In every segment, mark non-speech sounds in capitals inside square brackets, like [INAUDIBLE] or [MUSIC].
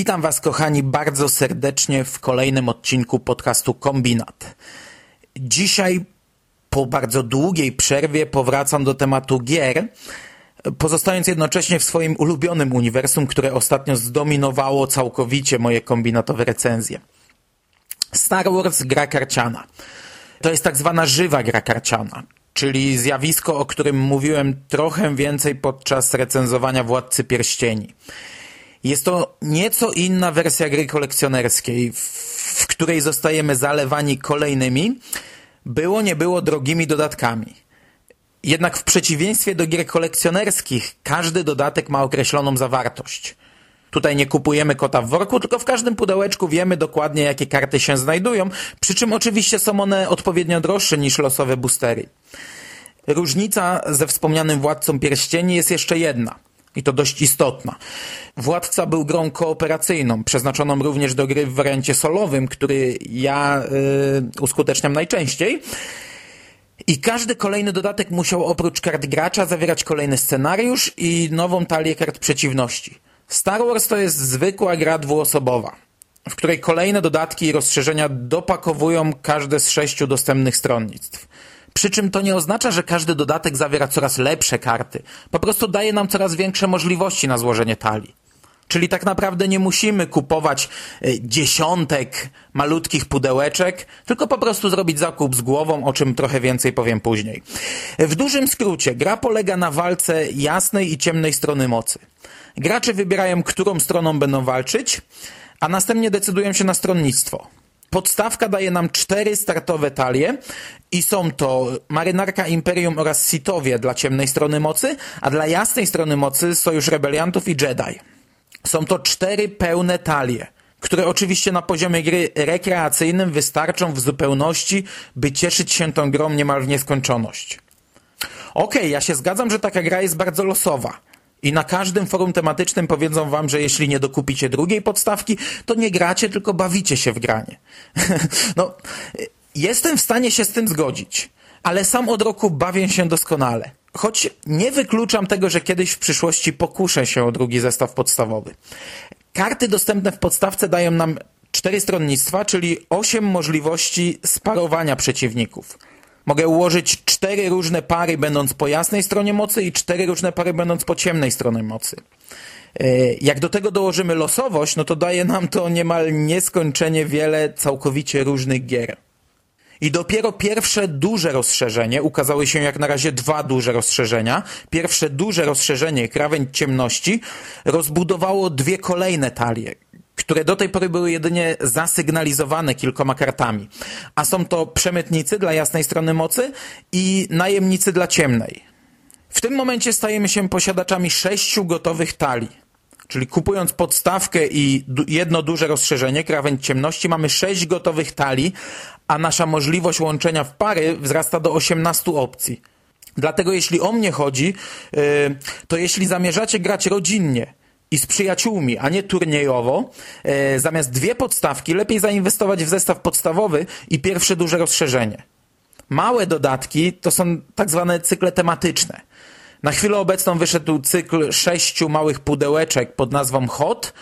Witam Was, kochani, bardzo serdecznie w kolejnym odcinku podcastu Kombinat. Dzisiaj, po bardzo długiej przerwie, powracam do tematu gier, pozostając jednocześnie w swoim ulubionym uniwersum, które ostatnio zdominowało całkowicie moje kombinatowe recenzje. Star Wars gra karciana. To jest tak zwana żywa gra karciana, czyli zjawisko, o którym mówiłem trochę więcej podczas recenzowania Władcy Pierścieni. Jest to nieco inna wersja gry kolekcjonerskiej, w której zostajemy zalewani kolejnymi, było nie było drogimi dodatkami. Jednak w przeciwieństwie do gier kolekcjonerskich, każdy dodatek ma określoną zawartość. Tutaj nie kupujemy kota w worku, tylko w każdym pudełeczku wiemy dokładnie, jakie karty się znajdują, przy czym oczywiście są one odpowiednio droższe niż losowe boostery. Różnica ze wspomnianym Władcą Pierścieni jest jeszcze jedna – i to dość istotna. Władca był grą kooperacyjną, przeznaczoną również do gry w wariancie solowym, który ja yy, uskuteczniam najczęściej. I każdy kolejny dodatek musiał oprócz kart gracza zawierać kolejny scenariusz i nową talię kart przeciwności. Star Wars to jest zwykła gra dwuosobowa, w której kolejne dodatki i rozszerzenia dopakowują każde z sześciu dostępnych stronnictw. Przy czym to nie oznacza, że każdy dodatek zawiera coraz lepsze karty. Po prostu daje nam coraz większe możliwości na złożenie talii. Czyli tak naprawdę nie musimy kupować e, dziesiątek malutkich pudełeczek, tylko po prostu zrobić zakup z głową, o czym trochę więcej powiem później. W dużym skrócie, gra polega na walce jasnej i ciemnej strony mocy. Gracze wybierają, którą stroną będą walczyć, a następnie decydują się na stronnictwo. Podstawka daje nam cztery startowe talie i są to Marynarka Imperium oraz Sithowie dla ciemnej strony mocy, a dla jasnej strony mocy Sojusz Rebeliantów i Jedi. Są to cztery pełne talie, które oczywiście na poziomie gry rekreacyjnym wystarczą w zupełności, by cieszyć się tą grą niemal w nieskończoność. Okej, okay, ja się zgadzam, że taka gra jest bardzo losowa. I na każdym forum tematycznym powiedzą wam, że jeśli nie dokupicie drugiej podstawki, to nie gracie, tylko bawicie się w granie. [LAUGHS] no, jestem w stanie się z tym zgodzić, ale sam od roku bawię się doskonale. Choć nie wykluczam tego, że kiedyś w przyszłości pokuszę się o drugi zestaw podstawowy. Karty dostępne w podstawce dają nam cztery stronnictwa, czyli osiem możliwości sparowania przeciwników. Mogę ułożyć cztery różne pary będąc po jasnej stronie mocy i cztery różne pary będąc po ciemnej stronie mocy. E, jak do tego dołożymy losowość, no to daje nam to niemal nieskończenie wiele całkowicie różnych gier. I dopiero pierwsze duże rozszerzenie, ukazały się jak na razie dwa duże rozszerzenia. Pierwsze duże rozszerzenie, Krawędź Ciemności, rozbudowało dwie kolejne talie, które do tej pory były jedynie zasygnalizowane kilkoma kartami. A są to przemytnicy dla jasnej strony mocy i najemnicy dla ciemnej. W tym momencie stajemy się posiadaczami sześciu gotowych talii. Czyli kupując podstawkę i jedno duże rozszerzenie, krawędź ciemności, mamy sześć gotowych talii, a nasza możliwość łączenia w pary wzrasta do 18 opcji. Dlatego jeśli o mnie chodzi, yy, to jeśli zamierzacie grać rodzinnie, i z przyjaciółmi, a nie turniejowo, e, zamiast dwie podstawki, lepiej zainwestować w zestaw podstawowy i pierwsze duże rozszerzenie. Małe dodatki to są tak zwane cykle tematyczne. Na chwilę obecną wyszedł cykl sześciu małych pudełeczek pod nazwą HOT,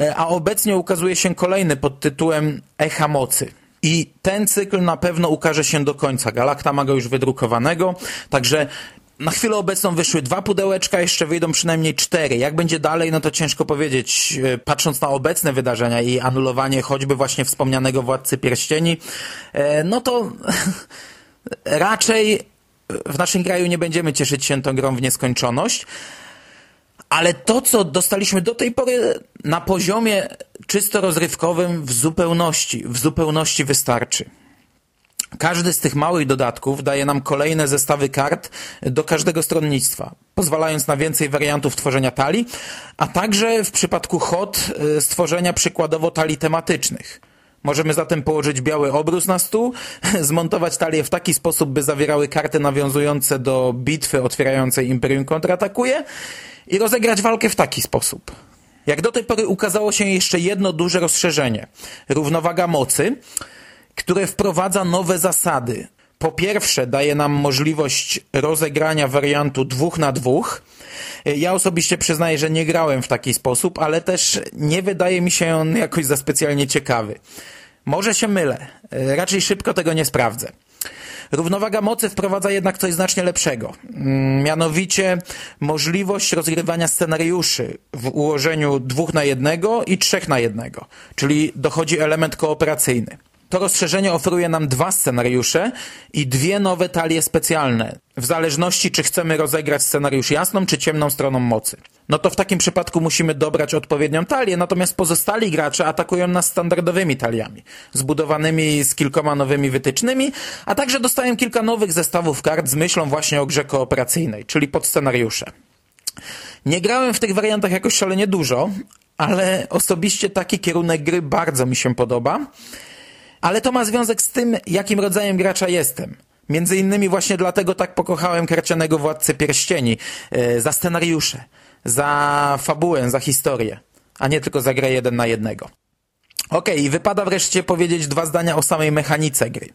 e, a obecnie ukazuje się kolejny pod tytułem Echa Mocy. I ten cykl na pewno ukaże się do końca. Galakta ma go już wydrukowanego, także na chwilę obecną wyszły dwa pudełeczka, jeszcze wyjdą przynajmniej cztery. Jak będzie dalej, no to ciężko powiedzieć. E, patrząc na obecne wydarzenia i anulowanie choćby właśnie wspomnianego Władcy Pierścieni, e, no to [LAUGHS] raczej w naszym kraju nie będziemy cieszyć się tą grą w nieskończoność. Ale to, co dostaliśmy do tej pory na poziomie czysto rozrywkowym w zupełności, w zupełności wystarczy. Każdy z tych małych dodatków daje nam kolejne zestawy kart do każdego stronnictwa, pozwalając na więcej wariantów tworzenia talii, a także w przypadku HOT y, stworzenia przykładowo talii tematycznych. Możemy zatem położyć biały obrus na stół, [LAUGHS] zmontować talie w taki sposób, by zawierały karty nawiązujące do bitwy otwierającej Imperium kontratakuje i rozegrać walkę w taki sposób. Jak do tej pory ukazało się jeszcze jedno duże rozszerzenie. Równowaga mocy, które wprowadza nowe zasady. po pierwsze daje nam możliwość rozegrania wariantu dwóch na dwóch. Ja osobiście przyznaję, że nie grałem w taki sposób, ale też nie wydaje mi się on jakoś za specjalnie ciekawy. Może się mylę, raczej szybko tego nie sprawdzę. Równowaga mocy wprowadza jednak coś znacznie lepszego. Mm, mianowicie możliwość rozgrywania scenariuszy w ułożeniu dwóch na jednego i trzech na jednego, czyli dochodzi element kooperacyjny. To rozszerzenie oferuje nam dwa scenariusze i dwie nowe talie specjalne, w zależności czy chcemy rozegrać scenariusz jasną czy ciemną stroną mocy. No to w takim przypadku musimy dobrać odpowiednią talię, natomiast pozostali gracze atakują nas standardowymi taliami, zbudowanymi z kilkoma nowymi wytycznymi, a także dostają kilka nowych zestawów kart z myślą właśnie o grze kooperacyjnej, czyli pod scenariusze. Nie grałem w tych wariantach jakoś szalenie dużo, ale osobiście taki kierunek gry bardzo mi się podoba. Ale to ma związek z tym, jakim rodzajem gracza jestem. Między innymi właśnie dlatego tak pokochałem karcianego Władcę Pierścieni. Yy, za scenariusze, za fabułę, za historię, a nie tylko za grę jeden na jednego. Okej, okay, wypada wreszcie powiedzieć dwa zdania o samej mechanice gry.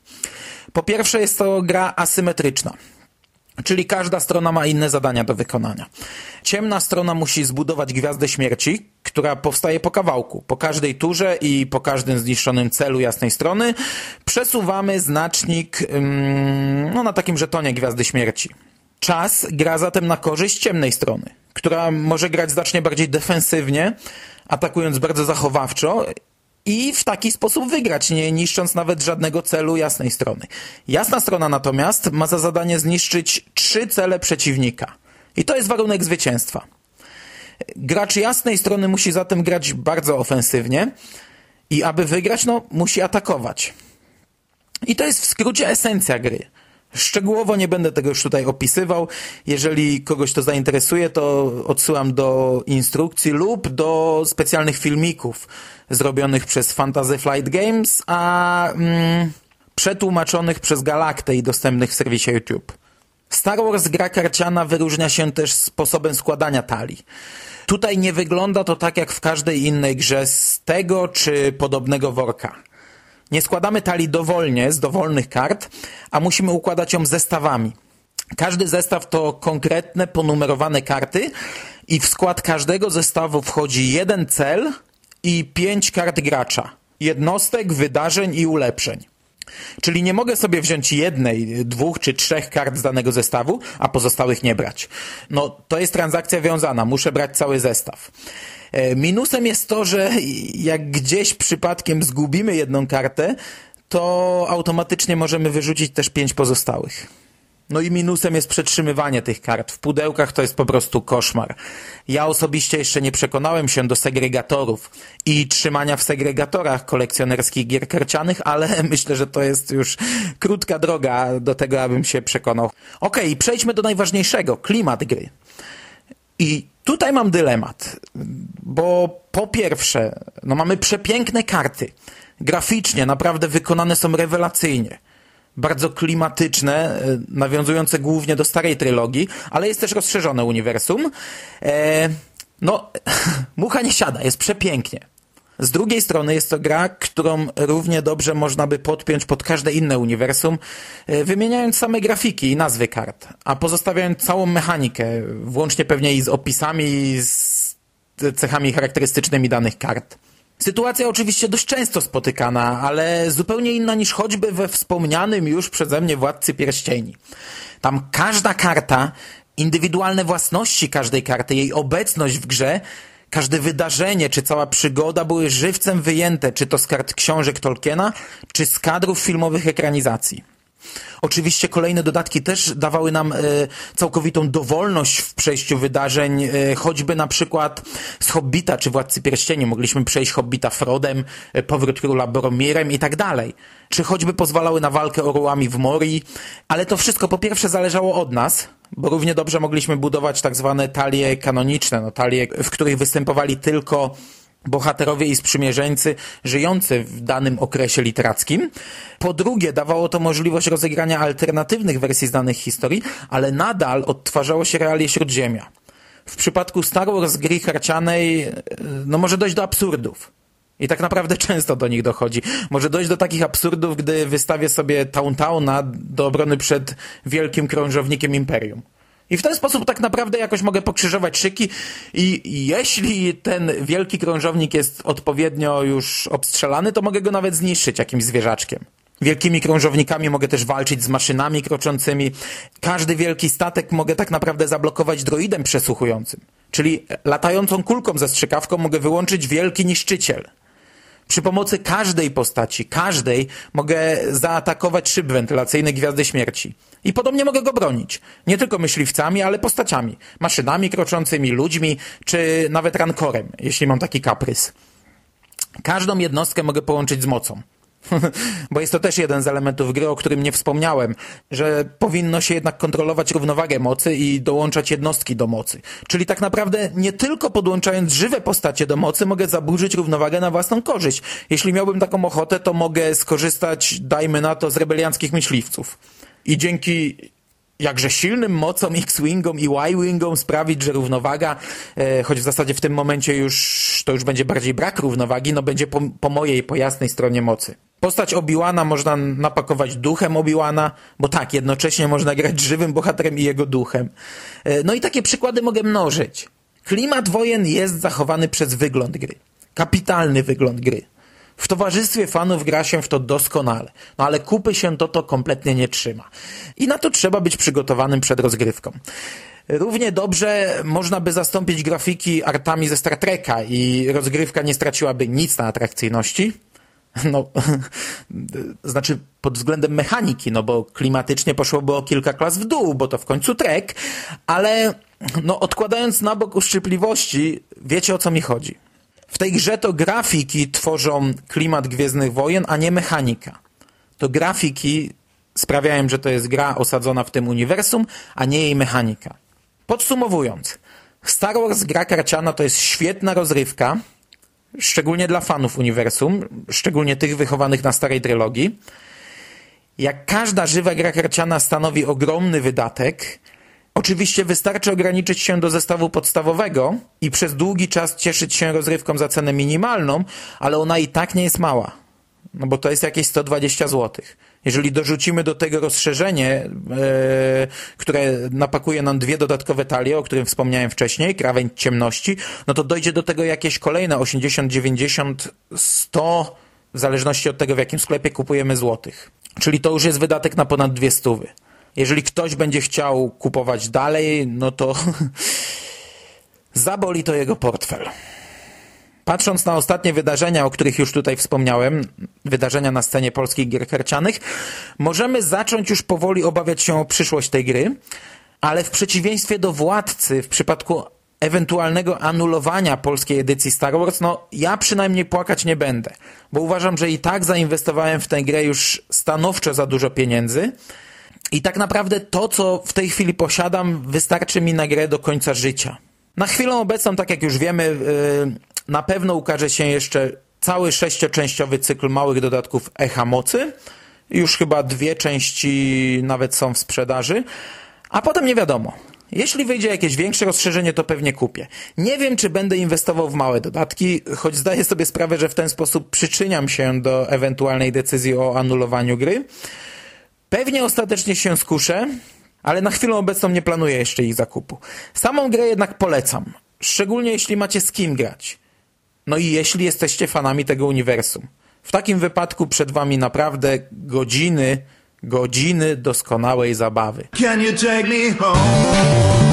Po pierwsze jest to gra asymetryczna. Czyli każda strona ma inne zadania do wykonania. Ciemna strona musi zbudować gwiazdę śmierci, która powstaje po kawałku. Po każdej turze i po każdym zniszczonym celu jasnej strony przesuwamy znacznik no, na takim żetonie gwiazdy śmierci. Czas gra zatem na korzyść ciemnej strony, która może grać znacznie bardziej defensywnie, atakując bardzo zachowawczo i w taki sposób wygrać, nie niszcząc nawet żadnego celu jasnej strony. Jasna strona natomiast ma za zadanie zniszczyć trzy cele przeciwnika. I to jest warunek zwycięstwa. Gracz jasnej strony musi zatem grać bardzo ofensywnie i aby wygrać, no, musi atakować. I to jest w skrócie esencja gry. Szczegółowo nie będę tego już tutaj opisywał. Jeżeli kogoś to zainteresuje, to odsyłam do instrukcji lub do specjalnych filmików zrobionych przez Fantasy Flight Games, a mm, przetłumaczonych przez Galaktę i dostępnych w serwisie YouTube. Star Wars gra karciana wyróżnia się też sposobem składania talii. Tutaj nie wygląda to tak jak w każdej innej grze z tego czy podobnego worka. Nie składamy talii dowolnie z dowolnych kart, a musimy układać ją zestawami. Każdy zestaw to konkretne, ponumerowane karty i w skład każdego zestawu wchodzi jeden cel i pięć kart gracza, jednostek, wydarzeń i ulepszeń. Czyli nie mogę sobie wziąć jednej, dwóch czy trzech kart z danego zestawu, a pozostałych nie brać. No, to jest transakcja wiązana, muszę brać cały zestaw. E, minusem jest to, że jak gdzieś przypadkiem zgubimy jedną kartę, to automatycznie możemy wyrzucić też pięć pozostałych. No i minusem jest przetrzymywanie tych kart. W pudełkach to jest po prostu koszmar. Ja osobiście jeszcze nie przekonałem się do segregatorów i trzymania w segregatorach kolekcjonerskich gier karcianych, ale [LAUGHS] myślę, że to jest już krótka droga do tego, abym się przekonał. Okej, okay, przejdźmy do najważniejszego. Klimat gry. I tutaj mam dylemat, bo po pierwsze, no mamy przepiękne karty. Graficznie naprawdę wykonane są rewelacyjnie bardzo klimatyczne, e, nawiązujące głównie do starej trylogii, ale jest też rozszerzone uniwersum. E, no, [LAUGHS] mucha nie siada, jest przepięknie. Z drugiej strony jest to gra, którą równie dobrze można by podpiąć pod każde inne uniwersum, e, wymieniając same grafiki i nazwy kart, a pozostawiając całą mechanikę, włącznie pewnie i z opisami, i z cechami charakterystycznymi danych kart. Sytuacja oczywiście dość często spotykana, ale zupełnie inna niż choćby we wspomnianym już przeze mnie Władcy Pierścieni. Tam każda karta, indywidualne własności każdej karty, jej obecność w grze, każde wydarzenie czy cała przygoda były żywcem wyjęte, czy to z kart książek Tolkiena, czy z kadrów filmowych ekranizacji. Oczywiście kolejne dodatki też dawały nam e, całkowitą dowolność w przejściu wydarzeń, e, choćby na przykład z Hobbita czy Władcy Pierścieni. Mogliśmy przejść Hobbita Frodem, e, Powrót Króla Boromirem i tak dalej. Czy choćby pozwalały na walkę orłami w Mori, ale to wszystko po pierwsze zależało od nas, bo równie dobrze mogliśmy budować tak zwane talie kanoniczne, no talie, w których występowali tylko bohaterowie i sprzymierzeńcy żyjący w danym okresie literackim. Po drugie, dawało to możliwość rozegrania alternatywnych wersji znanych historii, ale nadal odtwarzało się realie Śródziemia. W przypadku Star Wars gry harcianej no może dojść do absurdów. I tak naprawdę [LAUGHS] często do nich dochodzi. Może dojść do takich absurdów, gdy wystawię sobie Towntowna do obrony przed wielkim krążownikiem Imperium. I w ten sposób tak naprawdę jakoś mogę pokrzyżować szyki i jeśli ten wielki krążownik jest odpowiednio już obstrzelany, to mogę go nawet zniszczyć jakimś zwierzaczkiem. Wielkimi krążownikami mogę też walczyć z maszynami kroczącymi. Każdy wielki statek mogę tak naprawdę zablokować droidem przesłuchującym. Czyli latającą kulką ze strzykawką mogę wyłączyć wielki niszczyciel. Przy pomocy każdej postaci, każdej, mogę zaatakować szyb wentylacyjny Gwiazdy Śmierci. I podobnie mogę go bronić. Nie tylko myśliwcami, ale postaciami. Maszynami kroczącymi, ludźmi, czy nawet rankorem, jeśli mam taki kaprys. Każdą jednostkę mogę połączyć z mocą. [LAUGHS] Bo jest to też jeden z elementów gry, o którym nie wspomniałem, że powinno się jednak kontrolować równowagę mocy i dołączać jednostki do mocy. Czyli tak naprawdę nie tylko podłączając żywe postacie do mocy mogę zaburzyć równowagę na własną korzyść. Jeśli miałbym taką ochotę, to mogę skorzystać, dajmy na to, z rebelianckich myśliwców. I dzięki jakże silnym mocom X-Wingom i Y-Wingom sprawić, że równowaga, e, choć w zasadzie w tym momencie już to już będzie bardziej brak równowagi, no będzie po, po mojej, po jasnej stronie mocy. Postać Obiłana można napakować duchem Obiłana, bo tak, jednocześnie można grać żywym bohaterem i jego duchem. E, no i takie przykłady mogę mnożyć. Klimat wojen jest zachowany przez wygląd gry. Kapitalny wygląd gry. W towarzystwie fanów gra się w to doskonale, no ale kupy się to to kompletnie nie trzyma. I na to trzeba być przygotowanym przed rozgrywką. Równie dobrze można by zastąpić grafiki artami ze Star Treka i rozgrywka nie straciłaby nic na atrakcyjności. No, [LAUGHS] znaczy pod względem mechaniki, no bo klimatycznie poszłoby o kilka klas w dół, bo to w końcu trek, ale no odkładając na bok uszczypliwości, wiecie o co mi chodzi. W tej grze to grafiki tworzą klimat Gwiezdnych Wojen, a nie mechanika. To grafiki sprawiają, że to jest gra osadzona w tym uniwersum, a nie jej mechanika. Podsumowując, Star Wars gra karciana to jest świetna rozrywka, szczególnie dla fanów uniwersum, szczególnie tych wychowanych na starej trylogii. Jak każda żywa gra karciana stanowi ogromny wydatek, Oczywiście wystarczy ograniczyć się do zestawu podstawowego i przez długi czas cieszyć się rozrywką za cenę minimalną, ale ona i tak nie jest mała. No bo to jest jakieś 120 zł. Jeżeli dorzucimy do tego rozszerzenie, yy, które napakuje nam dwie dodatkowe talie, o którym wspomniałem wcześniej, krawędź ciemności, no to dojdzie do tego jakieś kolejne 80, 90, 100, w zależności od tego, w jakim sklepie kupujemy złotych. Czyli to już jest wydatek na ponad dwie stówy. Jeżeli ktoś będzie chciał kupować dalej, no to [LAUGHS] zaboli to jego portfel. Patrząc na ostatnie wydarzenia, o których już tutaj wspomniałem, wydarzenia na scenie polskich gier karcianych, możemy zacząć już powoli obawiać się o przyszłość tej gry, ale w przeciwieństwie do Władcy, w przypadku ewentualnego anulowania polskiej edycji Star Wars, no ja przynajmniej płakać nie będę, bo uważam, że i tak zainwestowałem w tę grę już stanowczo za dużo pieniędzy, i tak naprawdę to, co w tej chwili posiadam, wystarczy mi na grę do końca życia. Na chwilę obecną, tak jak już wiemy, yy, na pewno ukaże się jeszcze cały sześcioczęściowy cykl małych dodatków Echa Mocy. Już chyba dwie części nawet są w sprzedaży. A potem nie wiadomo. Jeśli wyjdzie jakieś większe rozszerzenie, to pewnie kupię. Nie wiem, czy będę inwestował w małe dodatki, choć zdaję sobie sprawę, że w ten sposób przyczyniam się do ewentualnej decyzji o anulowaniu gry. Pewnie ostatecznie się skuszę, ale na chwilę obecną nie planuję jeszcze ich zakupu. Samą grę jednak polecam, szczególnie jeśli macie z kim grać. No i jeśli jesteście fanami tego uniwersum. W takim wypadku przed wami naprawdę godziny, godziny doskonałej zabawy. Can you take me home?